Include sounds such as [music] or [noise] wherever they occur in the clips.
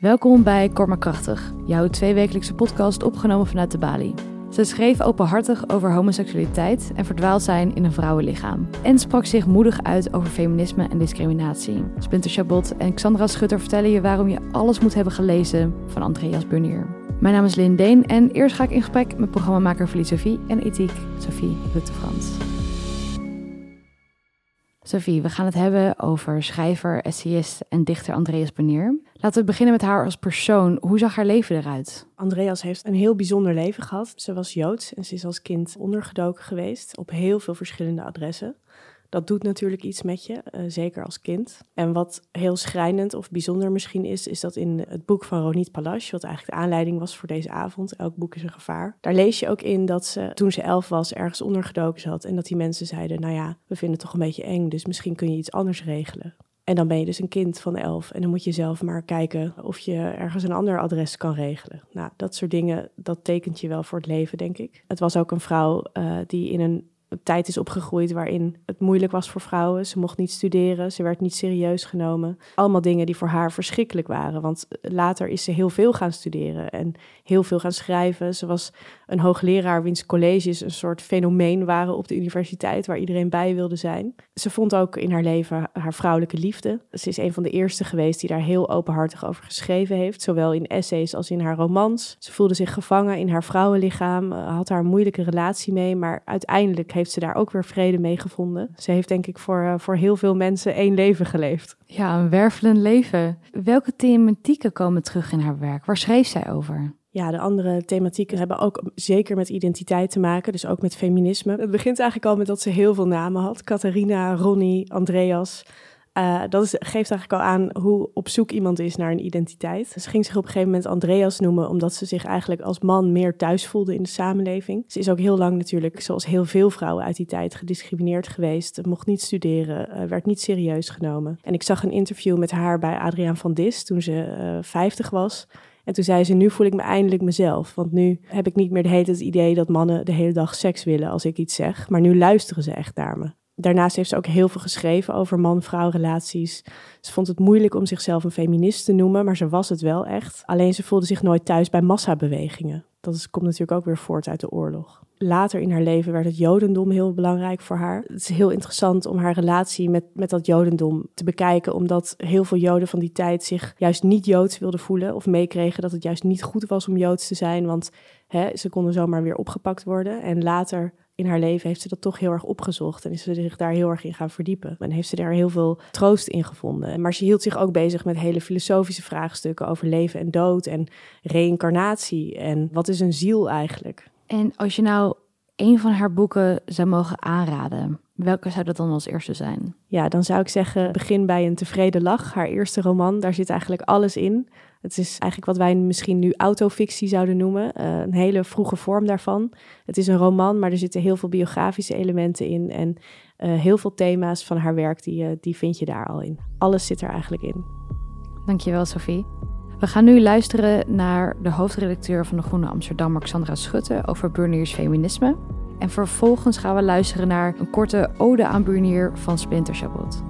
Welkom bij Korma Krachtig, jouw tweewekelijkse podcast opgenomen vanuit de Bali. Ze schreef openhartig over homoseksualiteit en verdwaald zijn in een vrouwenlichaam. En sprak zich moedig uit over feminisme en discriminatie. Splinter Chabot en Xandra Schutter vertellen je waarom je alles moet hebben gelezen van Andreas Burnier. Mijn naam is Lynn Deen en eerst ga ik in gesprek met programmamaker Sophie en ethiek Sophie Rutte-Frans. Sophie, we gaan het hebben over schrijver, essayist en dichter Andreas Burnier. Laten we beginnen met haar als persoon. Hoe zag haar leven eruit? Andreas heeft een heel bijzonder leven gehad. Ze was Joods en ze is als kind ondergedoken geweest op heel veel verschillende adressen. Dat doet natuurlijk iets met je, uh, zeker als kind. En wat heel schrijnend of bijzonder misschien is, is dat in het boek van Ronit Palash, wat eigenlijk de aanleiding was voor deze avond, elk boek is een gevaar. Daar lees je ook in dat ze toen ze elf was ergens ondergedoken zat en dat die mensen zeiden, nou ja, we vinden het toch een beetje eng, dus misschien kun je iets anders regelen. En dan ben je dus een kind van elf en dan moet je zelf maar kijken of je ergens een ander adres kan regelen. Nou, dat soort dingen, dat tekent je wel voor het leven, denk ik. Het was ook een vrouw uh, die in een tijd is opgegroeid waarin het moeilijk was voor vrouwen. Ze mocht niet studeren, ze werd niet serieus genomen. Allemaal dingen die voor haar verschrikkelijk waren. Want later is ze heel veel gaan studeren en heel veel gaan schrijven. Ze was een hoogleraar wiens colleges een soort fenomeen waren op de universiteit waar iedereen bij wilde zijn. Ze vond ook in haar leven haar vrouwelijke liefde. Ze is een van de eerste geweest die daar heel openhartig over geschreven heeft, zowel in essays als in haar romans. Ze voelde zich gevangen in haar vrouwenlichaam, had daar een moeilijke relatie mee, maar uiteindelijk heeft ze daar ook weer vrede mee gevonden. Ze heeft denk ik voor, uh, voor heel veel mensen één leven geleefd. Ja, een wervelend leven. Welke thematieken komen terug in haar werk? Waar schreef zij over? Ja, de andere thematieken hebben ook zeker met identiteit te maken, dus ook met feminisme. Het begint eigenlijk al met dat ze heel veel namen had. Catharina, Ronnie, Andreas. Uh, dat geeft eigenlijk al aan hoe op zoek iemand is naar een identiteit. Ze ging zich op een gegeven moment Andreas noemen, omdat ze zich eigenlijk als man meer thuis voelde in de samenleving. Ze is ook heel lang natuurlijk, zoals heel veel vrouwen uit die tijd, gediscrimineerd geweest. Mocht niet studeren, uh, werd niet serieus genomen. En ik zag een interview met haar bij Adriaan van Dis toen ze uh, 50 was. En toen zei ze, nu voel ik me eindelijk mezelf. Want nu heb ik niet meer de hele tijd het idee dat mannen de hele dag seks willen als ik iets zeg. Maar nu luisteren ze echt naar me. Daarnaast heeft ze ook heel veel geschreven over man-vrouw relaties. Ze vond het moeilijk om zichzelf een feminist te noemen, maar ze was het wel echt. Alleen ze voelde zich nooit thuis bij massabewegingen. Dat komt natuurlijk ook weer voort uit de oorlog. Later in haar leven werd het Jodendom heel belangrijk voor haar. Het is heel interessant om haar relatie met, met dat Jodendom te bekijken, omdat heel veel Joden van die tijd zich juist niet Joods wilden voelen of meekregen dat het juist niet goed was om Joods te zijn, want hè, ze konden zomaar weer opgepakt worden. En later in haar leven heeft ze dat toch heel erg opgezocht en is ze zich daar heel erg in gaan verdiepen. En heeft ze daar heel veel troost in gevonden. Maar ze hield zich ook bezig met hele filosofische vraagstukken over leven en dood en reïncarnatie en wat is een ziel eigenlijk. En als je nou een van haar boeken zou mogen aanraden, welke zou dat dan als eerste zijn? Ja, dan zou ik zeggen begin bij een tevreden lach. Haar eerste roman, daar zit eigenlijk alles in. Het is eigenlijk wat wij misschien nu autofictie zouden noemen. Uh, een hele vroege vorm daarvan. Het is een roman, maar er zitten heel veel biografische elementen in. En uh, heel veel thema's van haar werk, die, uh, die vind je daar al in. Alles zit er eigenlijk in. Dankjewel, Sophie. We gaan nu luisteren naar de hoofdredacteur van de Groene Amsterdam, Sandra Schutte, over Burniers feminisme. En vervolgens gaan we luisteren naar een korte ode aan Burnier van Splinter Chabot.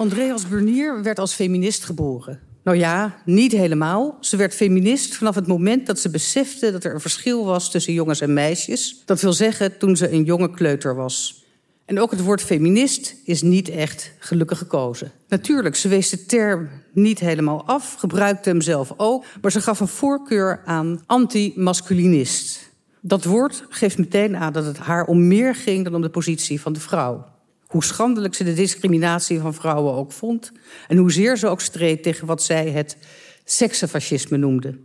Andreas Burnier werd als feminist geboren. Nou ja, niet helemaal. Ze werd feminist vanaf het moment dat ze besefte dat er een verschil was tussen jongens en meisjes. Dat wil zeggen toen ze een jonge kleuter was. En ook het woord feminist is niet echt gelukkig gekozen. Natuurlijk, ze wees de term niet helemaal af, gebruikte hem zelf ook, maar ze gaf een voorkeur aan anti-masculinist. Dat woord geeft meteen aan dat het haar om meer ging dan om de positie van de vrouw hoe schandelijk ze de discriminatie van vrouwen ook vond en hoezeer ze ook streed tegen wat zij het seksenfascisme noemde.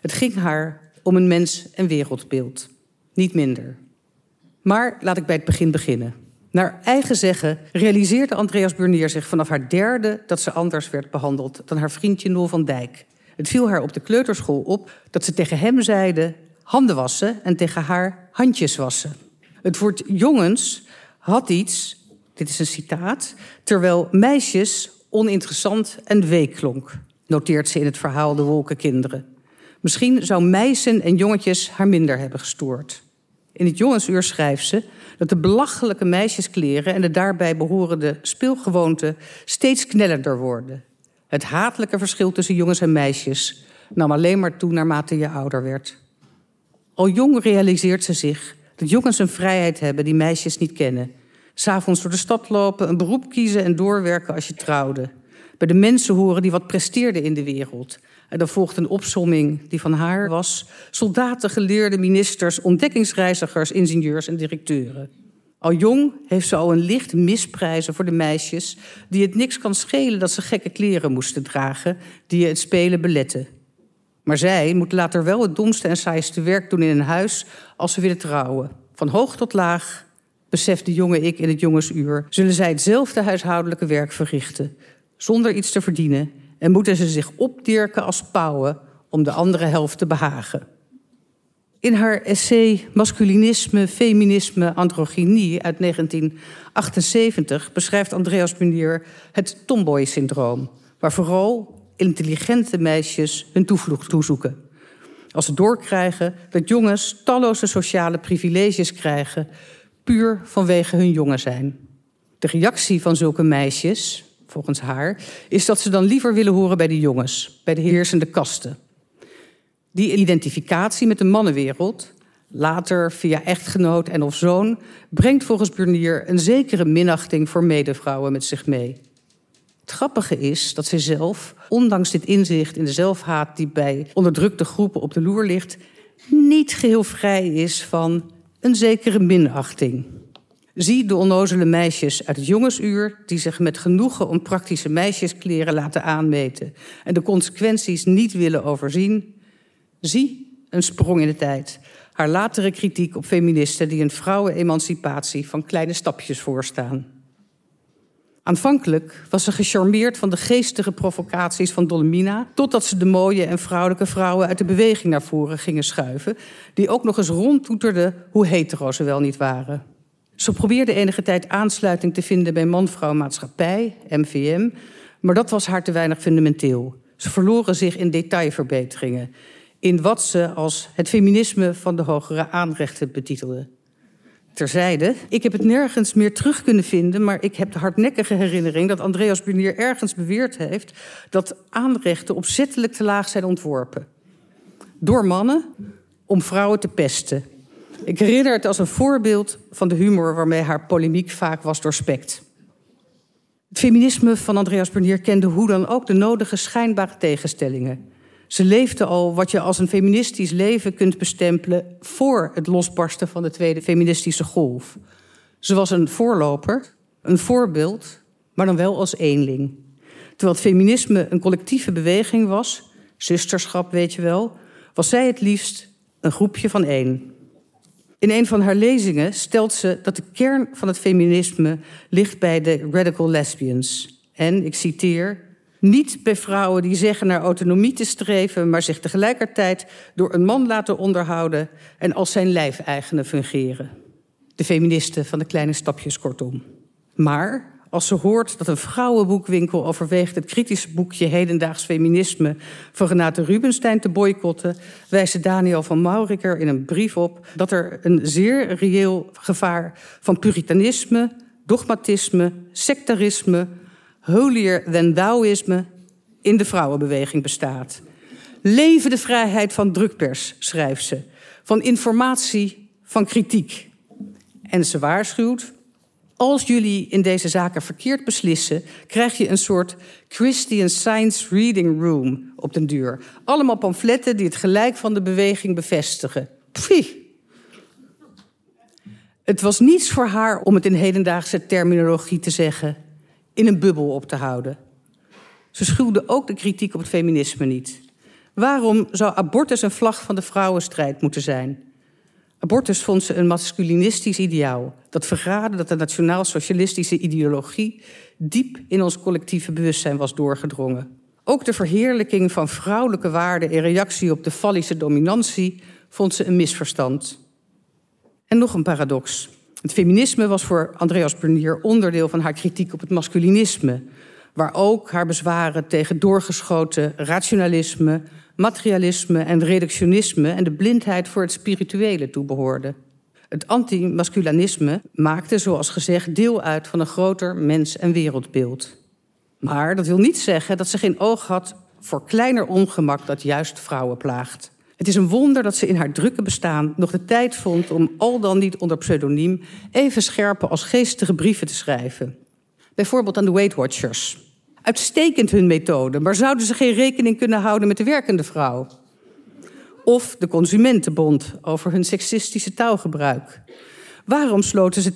Het ging haar om een mens- en wereldbeeld, niet minder. Maar laat ik bij het begin beginnen. Naar eigen zeggen realiseerde Andreas Burnier zich vanaf haar derde dat ze anders werd behandeld dan haar vriendje Nol van Dijk. Het viel haar op de kleuterschool op dat ze tegen hem zeiden handen wassen en tegen haar handjes wassen. Het woord jongens had iets dit is een citaat, terwijl meisjes oninteressant en week klonk, noteert ze in het verhaal De Wolkenkinderen. Misschien zou meisen en jongetjes haar minder hebben gestoord. In het jongensuur schrijft ze dat de belachelijke meisjeskleren en de daarbij behorende speelgewoonten steeds knellender worden. Het hatelijke verschil tussen jongens en meisjes nam alleen maar toe naarmate je ouder werd. Al jong realiseert ze zich dat jongens een vrijheid hebben die meisjes niet kennen. S'avonds door de stad lopen, een beroep kiezen en doorwerken als je trouwde. Bij de mensen horen die wat presteerden in de wereld. En dan volgt een opsomming die van haar was: soldaten, geleerden, ministers, ontdekkingsreizigers, ingenieurs en directeuren. Al jong heeft ze al een licht misprijzen voor de meisjes die het niks kan schelen dat ze gekke kleren moesten dragen, die je het spelen beletten. Maar zij moet later wel het domste en saaiste werk doen in een huis als ze willen trouwen. Van hoog tot laag, beseft de jonge ik in het jongensuur, zullen zij hetzelfde huishoudelijke werk verrichten, zonder iets te verdienen, en moeten ze zich opdirken als pauwen om de andere helft te behagen. In haar essay Masculinisme, Feminisme, Androgynie uit 1978 beschrijft Andreas Munier het tomboy-syndroom, waar vooral intelligente meisjes hun toevlucht toezoeken. Als ze doorkrijgen dat jongens talloze sociale privileges krijgen, puur vanwege hun jongen zijn. De reactie van zulke meisjes, volgens haar, is dat ze dan liever willen horen bij de jongens, bij de heersende kasten. Die identificatie met de mannenwereld, later via echtgenoot en of zoon, brengt volgens Burnier een zekere minachting voor medevrouwen met zich mee. Het grappige is dat zij zelf, ondanks dit inzicht in de zelfhaat die bij onderdrukte groepen op de loer ligt, niet geheel vrij is van een zekere minachting. Zie de onnozele meisjes uit het jongensuur die zich met genoegen om praktische meisjeskleren laten aanmeten en de consequenties niet willen overzien. Zie een sprong in de tijd. Haar latere kritiek op feministen die een vrouwenemancipatie van kleine stapjes voorstaan. Aanvankelijk was ze gecharmeerd van de geestige provocaties van Dolomina, totdat ze de mooie en vrouwelijke vrouwen uit de beweging naar voren gingen schuiven, die ook nog eens rondtoeterden hoe hetero ze wel niet waren. Ze probeerde enige tijd aansluiting te vinden bij man-vrouw maatschappij, MVM, maar dat was haar te weinig fundamenteel. Ze verloren zich in detailverbeteringen, in wat ze als het feminisme van de hogere aanrechten betitelde terzijde. Ik heb het nergens meer terug kunnen vinden, maar ik heb de hardnekkige herinnering dat Andreas Bunier ergens beweerd heeft dat aanrechten opzettelijk te laag zijn ontworpen. Door mannen om vrouwen te pesten. Ik herinner het als een voorbeeld van de humor waarmee haar polemiek vaak was doorspekt. Het feminisme van Andreas Bernier kende hoe dan ook de nodige schijnbare tegenstellingen. Ze leefde al wat je als een feministisch leven kunt bestempelen voor het losbarsten van de tweede feministische golf. Ze was een voorloper, een voorbeeld, maar dan wel als eenling. Terwijl feminisme een collectieve beweging was, zusterschap weet je wel, was zij het liefst een groepje van één. In een van haar lezingen stelt ze dat de kern van het feminisme ligt bij de radical lesbians. En, ik citeer, niet bij vrouwen die zeggen naar autonomie te streven, maar zich tegelijkertijd door een man laten onderhouden en als zijn lijfeigenen fungeren. De feministen van de kleine stapjes kortom. Maar als ze hoort dat een vrouwenboekwinkel overweegt het kritische boekje Hedendaags Feminisme van Renate Rubenstein te boycotten, wijst Daniel van Mauriker in een brief op dat er een zeer reëel gevaar van puritanisme, dogmatisme, sectarisme, holier than thouisme in de vrouwenbeweging bestaat. Leven de vrijheid van drukpers, schrijft ze, van informatie, van kritiek. En ze waarschuwt, als jullie in deze zaken verkeerd beslissen, krijg je een soort Christian Science Reading Room op den duur. Allemaal pamfletten die het gelijk van de beweging bevestigen. Pfie. Het was niets voor haar om het in hedendaagse terminologie te zeggen in een bubbel op te houden. Ze schuwde ook de kritiek op het feminisme niet. Waarom zou abortus een vlag van de vrouwenstrijd moeten zijn? Abortus vond ze een masculinistisch ideaal dat verraadde dat de nationaal-socialistische ideologie diep in ons collectieve bewustzijn was doorgedrongen. Ook de verheerlijking van vrouwelijke waarden in reactie op de fallische dominantie vond ze een misverstand. En nog een paradox. Het feminisme was voor Andreas Bernier onderdeel van haar kritiek op het masculinisme, waar ook haar bezwaren tegen doorgeschoten rationalisme, materialisme en reductionisme en de blindheid voor het spirituele toebehoorden. Het antimasculanisme maakte, zoals gezegd, deel uit van een groter mens- en wereldbeeld. Maar dat wil niet zeggen dat ze geen oog had voor kleiner ongemak dat juist vrouwen plaagt. Het is een wonder dat ze in haar drukke bestaan nog de tijd vond om al dan niet onder pseudoniem even scherpe als geestige brieven te schrijven. Bijvoorbeeld aan de Weight Watchers. Uitstekend hun methode, maar zouden ze geen rekening kunnen houden met de werkende vrouw? Of de Consumentenbond over hun seksistische taalgebruik. Waarom sloten ze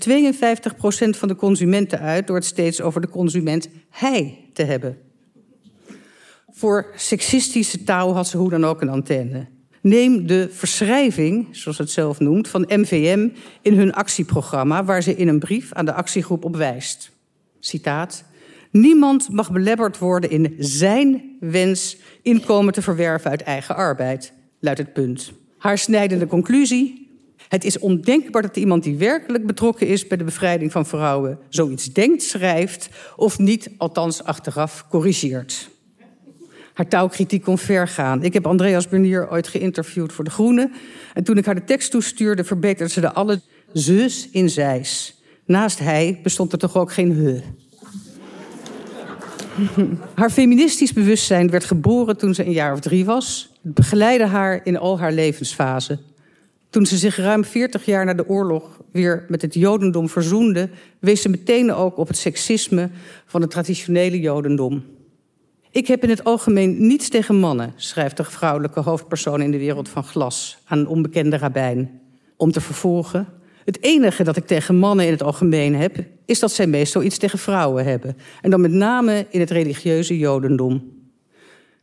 52% van de consumenten uit door het steeds over de consument hij te hebben? Voor seksistische taal had ze hoe dan ook een antenne. Neem de verschrijving, zoals het zelf noemt, van MVM in hun actieprogramma, waar ze in een brief aan de actiegroep op wijst. Citaat. Niemand mag belebberd worden in zijn wens inkomen te verwerven uit eigen arbeid, luidt het punt. Haar snijdende conclusie. Het is ondenkbaar dat iemand die werkelijk betrokken is bij de bevrijding van vrouwen zoiets denkt, schrijft of niet, althans achteraf, corrigeert. Haar taalkritiek kon ver gaan. Ik heb Andreas Bernier ooit geïnterviewd voor De Groene. En toen ik haar de tekst toestuurde, verbeterde ze de alle zus in zijs. Naast hij bestond er toch ook geen he. [laughs] haar feministisch bewustzijn werd geboren toen ze een jaar of drie was. Het begeleidde haar in al haar levensfase. Toen ze zich ruim 40 jaar na de oorlog weer met het Jodendom verzoende, wees ze meteen ook op het seksisme van het traditionele Jodendom. Ik heb in het algemeen niets tegen mannen, schrijft de vrouwelijke hoofdpersoon in de wereld van glas aan een onbekende rabbijn. Om te vervolgen. Het enige dat ik tegen mannen in het algemeen heb, is dat zij meestal iets tegen vrouwen hebben. En dan met name in het religieuze Jodendom.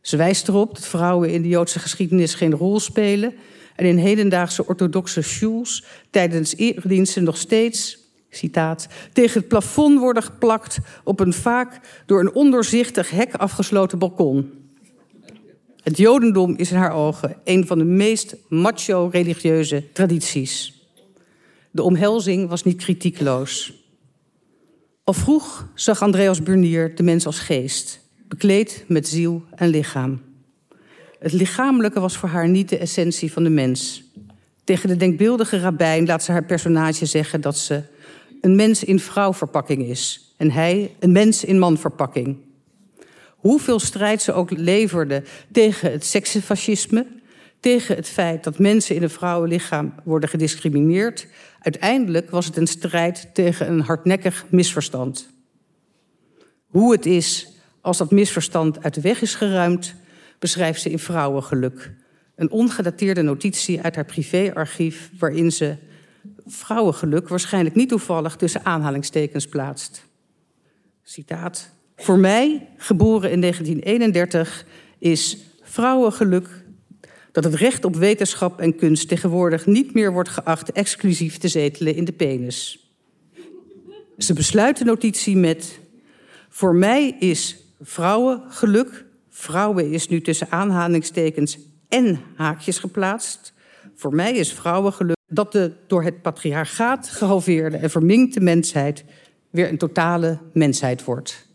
Ze wijst erop dat vrouwen in de Joodse geschiedenis geen rol spelen en in hedendaagse orthodoxe shuls tijdens erediensten nog steeds citaat, tegen het plafond worden geplakt op een vaak door een ondoorzichtig hek afgesloten balkon. Het Jodendom is in haar ogen een van de meest macho-religieuze tradities. De omhelzing was niet kritiekloos. Al vroeg zag Andreas Burnier de mens als geest, bekleed met ziel en lichaam. Het lichamelijke was voor haar niet de essentie van de mens. Tegen de denkbeeldige rabbijn laat ze haar personage zeggen dat ze een mens in vrouwverpakking is en hij een mens in manverpakking. Hoeveel strijd ze ook leverde tegen het seksenfascisme, tegen het feit dat mensen in een vrouwenlichaam worden gediscrimineerd, uiteindelijk was het een strijd tegen een hardnekkig misverstand. Hoe het is als dat misverstand uit de weg is geruimd, beschrijft ze in Vrouwengeluk. Een ongedateerde notitie uit haar privéarchief waarin ze vrouwengeluk waarschijnlijk niet toevallig tussen aanhalingstekens plaatst. Citaat. Voor mij, geboren in 1931, is vrouwengeluk dat het recht op wetenschap en kunst tegenwoordig niet meer wordt geacht exclusief te zetelen in de penis. Ze besluit de notitie met: Voor mij is vrouwengeluk, vrouwen is nu tussen aanhalingstekens en haakjes geplaatst. Voor mij is vrouwengeluk dat de door het patriarchaat gehalveerde en verminkte mensheid weer een totale mensheid wordt.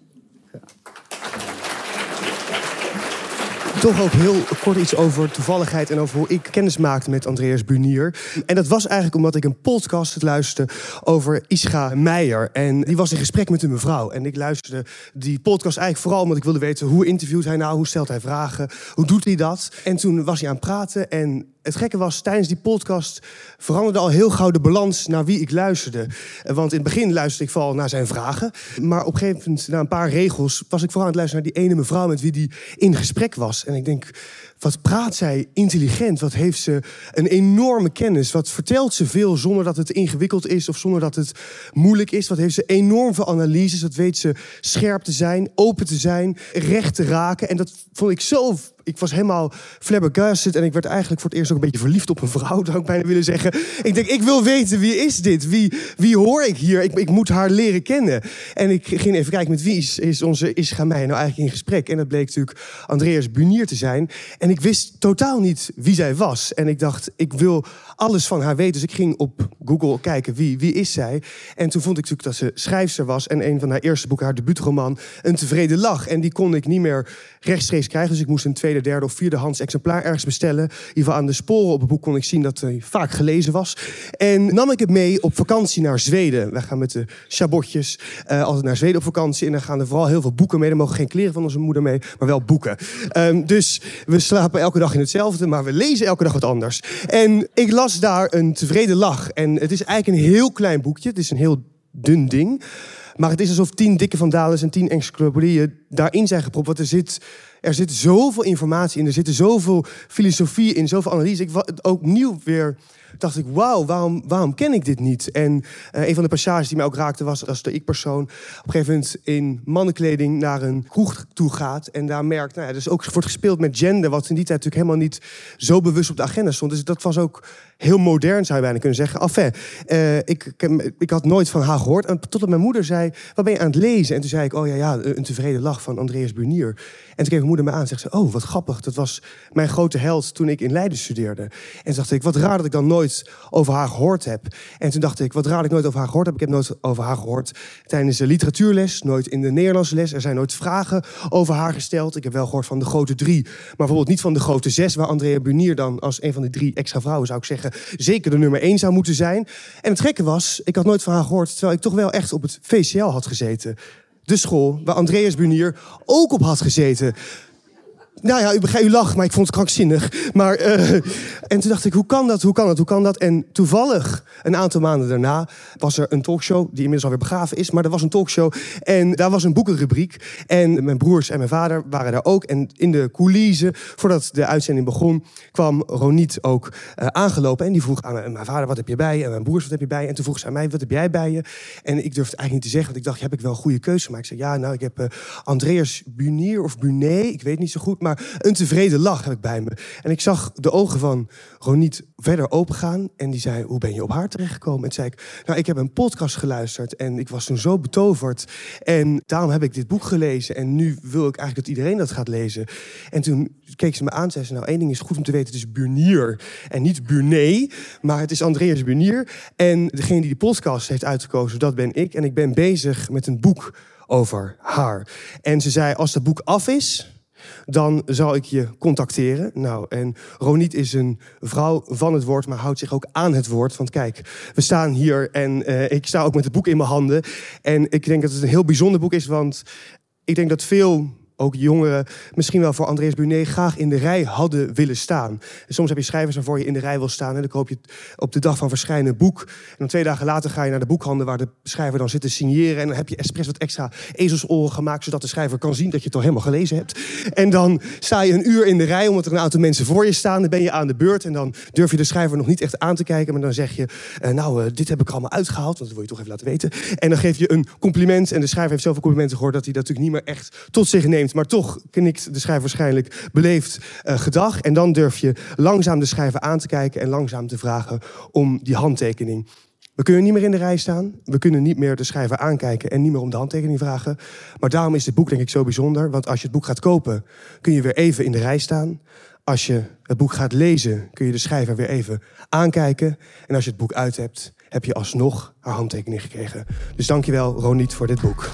toch ook heel kort iets over toevalligheid en over hoe ik kennis maakte met Andreas Bunier. En dat was eigenlijk omdat ik een podcast luisterde over Ischa Meijer. En die was in gesprek met een mevrouw. En ik luisterde die podcast eigenlijk vooral omdat ik wilde weten hoe interviewt hij nou, hoe stelt hij vragen, hoe doet hij dat. En toen was hij aan het praten en het gekke was, tijdens die podcast veranderde al heel gauw de balans naar wie ik luisterde. Want in het begin luisterde ik vooral naar zijn vragen. Maar op een gegeven moment, na een paar regels, was ik vooral aan het luisteren naar die ene mevrouw met wie die in gesprek was. En ik denk, wat praat zij intelligent? Wat heeft ze een enorme kennis? Wat vertelt ze veel zonder dat het ingewikkeld is of zonder dat het moeilijk is? Wat heeft ze enorm veel analyses? Wat weet ze scherp te zijn, open te zijn, recht te raken? En dat vond ik zo ik was helemaal flabbergasted en ik werd eigenlijk voor het eerst ook een beetje verliefd op een vrouw, [laughs] zou ik bijna willen zeggen. Ik denk, ik wil weten, wie is dit? Wie, wie hoor ik hier? Ik, ik moet haar leren kennen. En ik ging even kijken, met wie is, is onze Ischa mij nou eigenlijk in gesprek? En dat bleek natuurlijk Andreas Bunier te zijn. En ik wist totaal niet wie zij was. En ik dacht, ik wil alles van haar weten. Dus ik ging op Google kijken wie, wie is zij. En toen vond ik natuurlijk dat ze schrijfster was. En een van haar eerste boeken, haar debuutroman, Een tevreden lach. En die kon ik niet meer rechtstreeks krijgen. Dus ik moest een tweede, derde of vierde hands exemplaar ergens bestellen. In ieder geval aan de sporen op het boek kon ik zien dat hij vaak gelezen was. En nam ik het mee op vakantie naar Zweden. Wij gaan met de chabotjes uh, altijd naar Zweden op vakantie. En dan gaan er vooral heel veel boeken mee. Er mogen geen kleren van onze moeder mee, maar wel boeken. Um, dus we slapen elke dag in hetzelfde, maar we lezen elke dag wat anders. En ik las daar een tevreden lach. En het is eigenlijk een heel klein boekje. Het is een heel dun ding. Maar het is alsof tien dikke vandalen en tien encyclopedieën daarin zijn gepropt. Want er zit, er zit zoveel informatie in. Er zitten zoveel filosofie in, zoveel analyse. Ik ook nieuw weer dacht ik, wauw, waarom, waarom ken ik dit niet? En uh, een van de passages die mij ook raakte was als de ik-persoon op een gegeven moment in mannenkleding naar een kroeg toe gaat en daar merkt, nou ja, dus ook wordt gespeeld met gender, wat in die tijd natuurlijk helemaal niet zo bewust op de agenda stond. Dus dat was ook heel modern, zou je bijna kunnen zeggen. Enfin, uh, ik, ik, ik, had nooit van haar gehoord. En totdat mijn moeder zei, wat ben je aan het lezen? En toen zei ik, oh ja, ja, een tevreden lach van Andreas Bunier. En toen keek mijn moeder me aan en zegt ze, oh, wat grappig. Dat was mijn grote held toen ik in Leiden studeerde. En toen dacht ik, wat raar dat ik dan nooit over haar gehoord heb. En toen dacht ik, wat raar dat ik nooit over haar gehoord heb. Ik heb nooit over haar gehoord tijdens de literatuurles, nooit in de Nederlandse les. Er zijn nooit vragen over haar gesteld. Ik heb wel gehoord van de grote drie, maar bijvoorbeeld niet van de grote zes, waar Andrea Bunier dan als een van de drie extra vrouwen, zou ik zeggen, zeker de nummer één zou moeten zijn. En het gekke was, ik had nooit van haar gehoord, terwijl ik toch wel echt op het VCL had gezeten. De school waar Andreas Bunier ook op had gezeten. Nou ja, u begrijpt, u lacht, maar ik vond het krankzinnig. Maar, uh, en toen dacht ik, hoe kan dat, hoe kan dat, hoe kan dat? En toevallig, een aantal maanden daarna, was er een talkshow... die inmiddels alweer begraven is, maar er was een talkshow. En daar was een boekenrubriek. En mijn broers en mijn vader waren daar ook. En in de coulissen, voordat de uitzending begon... kwam Roniet ook uh, aangelopen. En die vroeg aan mijn vader, wat heb je bij? En mijn broers, wat heb je bij? En toen vroeg ze aan mij, wat heb jij bij je? En ik durfde het eigenlijk niet te zeggen, want ik dacht, heb ik wel een goede keuze gemaakt? Ik zei, ja, nou, ik heb uh, Andreas Bunier of Bunet, ik weet niet zo goed... maar een tevreden lach heb ik bij me. En ik zag de ogen van Roniet verder opengaan. En die zei, hoe ben je op haar terechtgekomen? En zei ik, nou, ik heb een podcast geluisterd. En ik was toen zo betoverd. En daarom heb ik dit boek gelezen. En nu wil ik eigenlijk dat iedereen dat gaat lezen. En toen keek ze me aan en zei ze, nou, één ding is goed om te weten. Het is Burnier en niet Burnet. Maar het is Andreas Burnier. En degene die die podcast heeft uitgekozen, dat ben ik. En ik ben bezig met een boek over haar. En ze zei, als dat boek af is dan zal ik je contacteren. Nou, en Roniet is een vrouw van het woord, maar houdt zich ook aan het woord. Want kijk, we staan hier en uh, ik sta ook met het boek in mijn handen. En ik denk dat het een heel bijzonder boek is, want ik denk dat veel ook jongeren misschien wel voor Andreas Bunet graag in de rij hadden willen staan. Soms heb je schrijvers waarvoor je in de rij wil staan. En dan koop je op de dag van verschijnen een boek. En dan twee dagen later ga je naar de boekhandel waar de schrijver dan zit te signeren. En dan heb je expres wat extra ezelsoren gemaakt, zodat de schrijver kan zien dat je het al helemaal gelezen hebt. En dan sta je een uur in de rij omdat er een aantal mensen voor je staan. Dan ben je aan de beurt en dan durf je de schrijver nog niet echt aan te kijken. Maar dan zeg je, uh, nou, uh, dit heb ik allemaal uitgehaald. Want dat wil je toch even laten weten. En dan geef je een compliment. En de schrijver heeft zoveel complimenten gehoord dat hij dat natuurlijk niet meer echt tot zich neemt maar toch knikt de schrijver waarschijnlijk beleefd uh, gedag. En dan durf je langzaam de schrijver aan te kijken en langzaam te vragen om die handtekening. We kunnen niet meer in de rij staan. We kunnen niet meer de schrijver aankijken en niet meer om de handtekening vragen. Maar daarom is dit boek denk ik zo bijzonder. Want als je het boek gaat kopen, kun je weer even in de rij staan. Als je het boek gaat lezen, kun je de schrijver weer even aankijken. En als je het boek uit hebt, heb je alsnog haar handtekening gekregen. Dus dankjewel, Roniet, voor dit boek.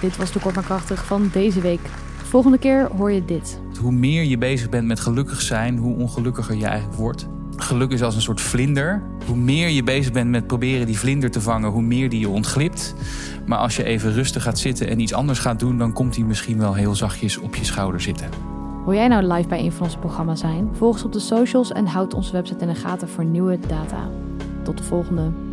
Dit was de Kort maar Krachtig van deze week. Volgende keer hoor je dit. Hoe meer je bezig bent met gelukkig zijn, hoe ongelukkiger je eigenlijk wordt. Geluk is als een soort vlinder. Hoe meer je bezig bent met proberen die vlinder te vangen, hoe meer die je ontglipt. Maar als je even rustig gaat zitten en iets anders gaat doen, dan komt die misschien wel heel zachtjes op je schouder zitten. Wil jij nou live bij een van onze programma's zijn? Volg ons op de socials en houd onze website in de gaten voor nieuwe data. Tot de volgende.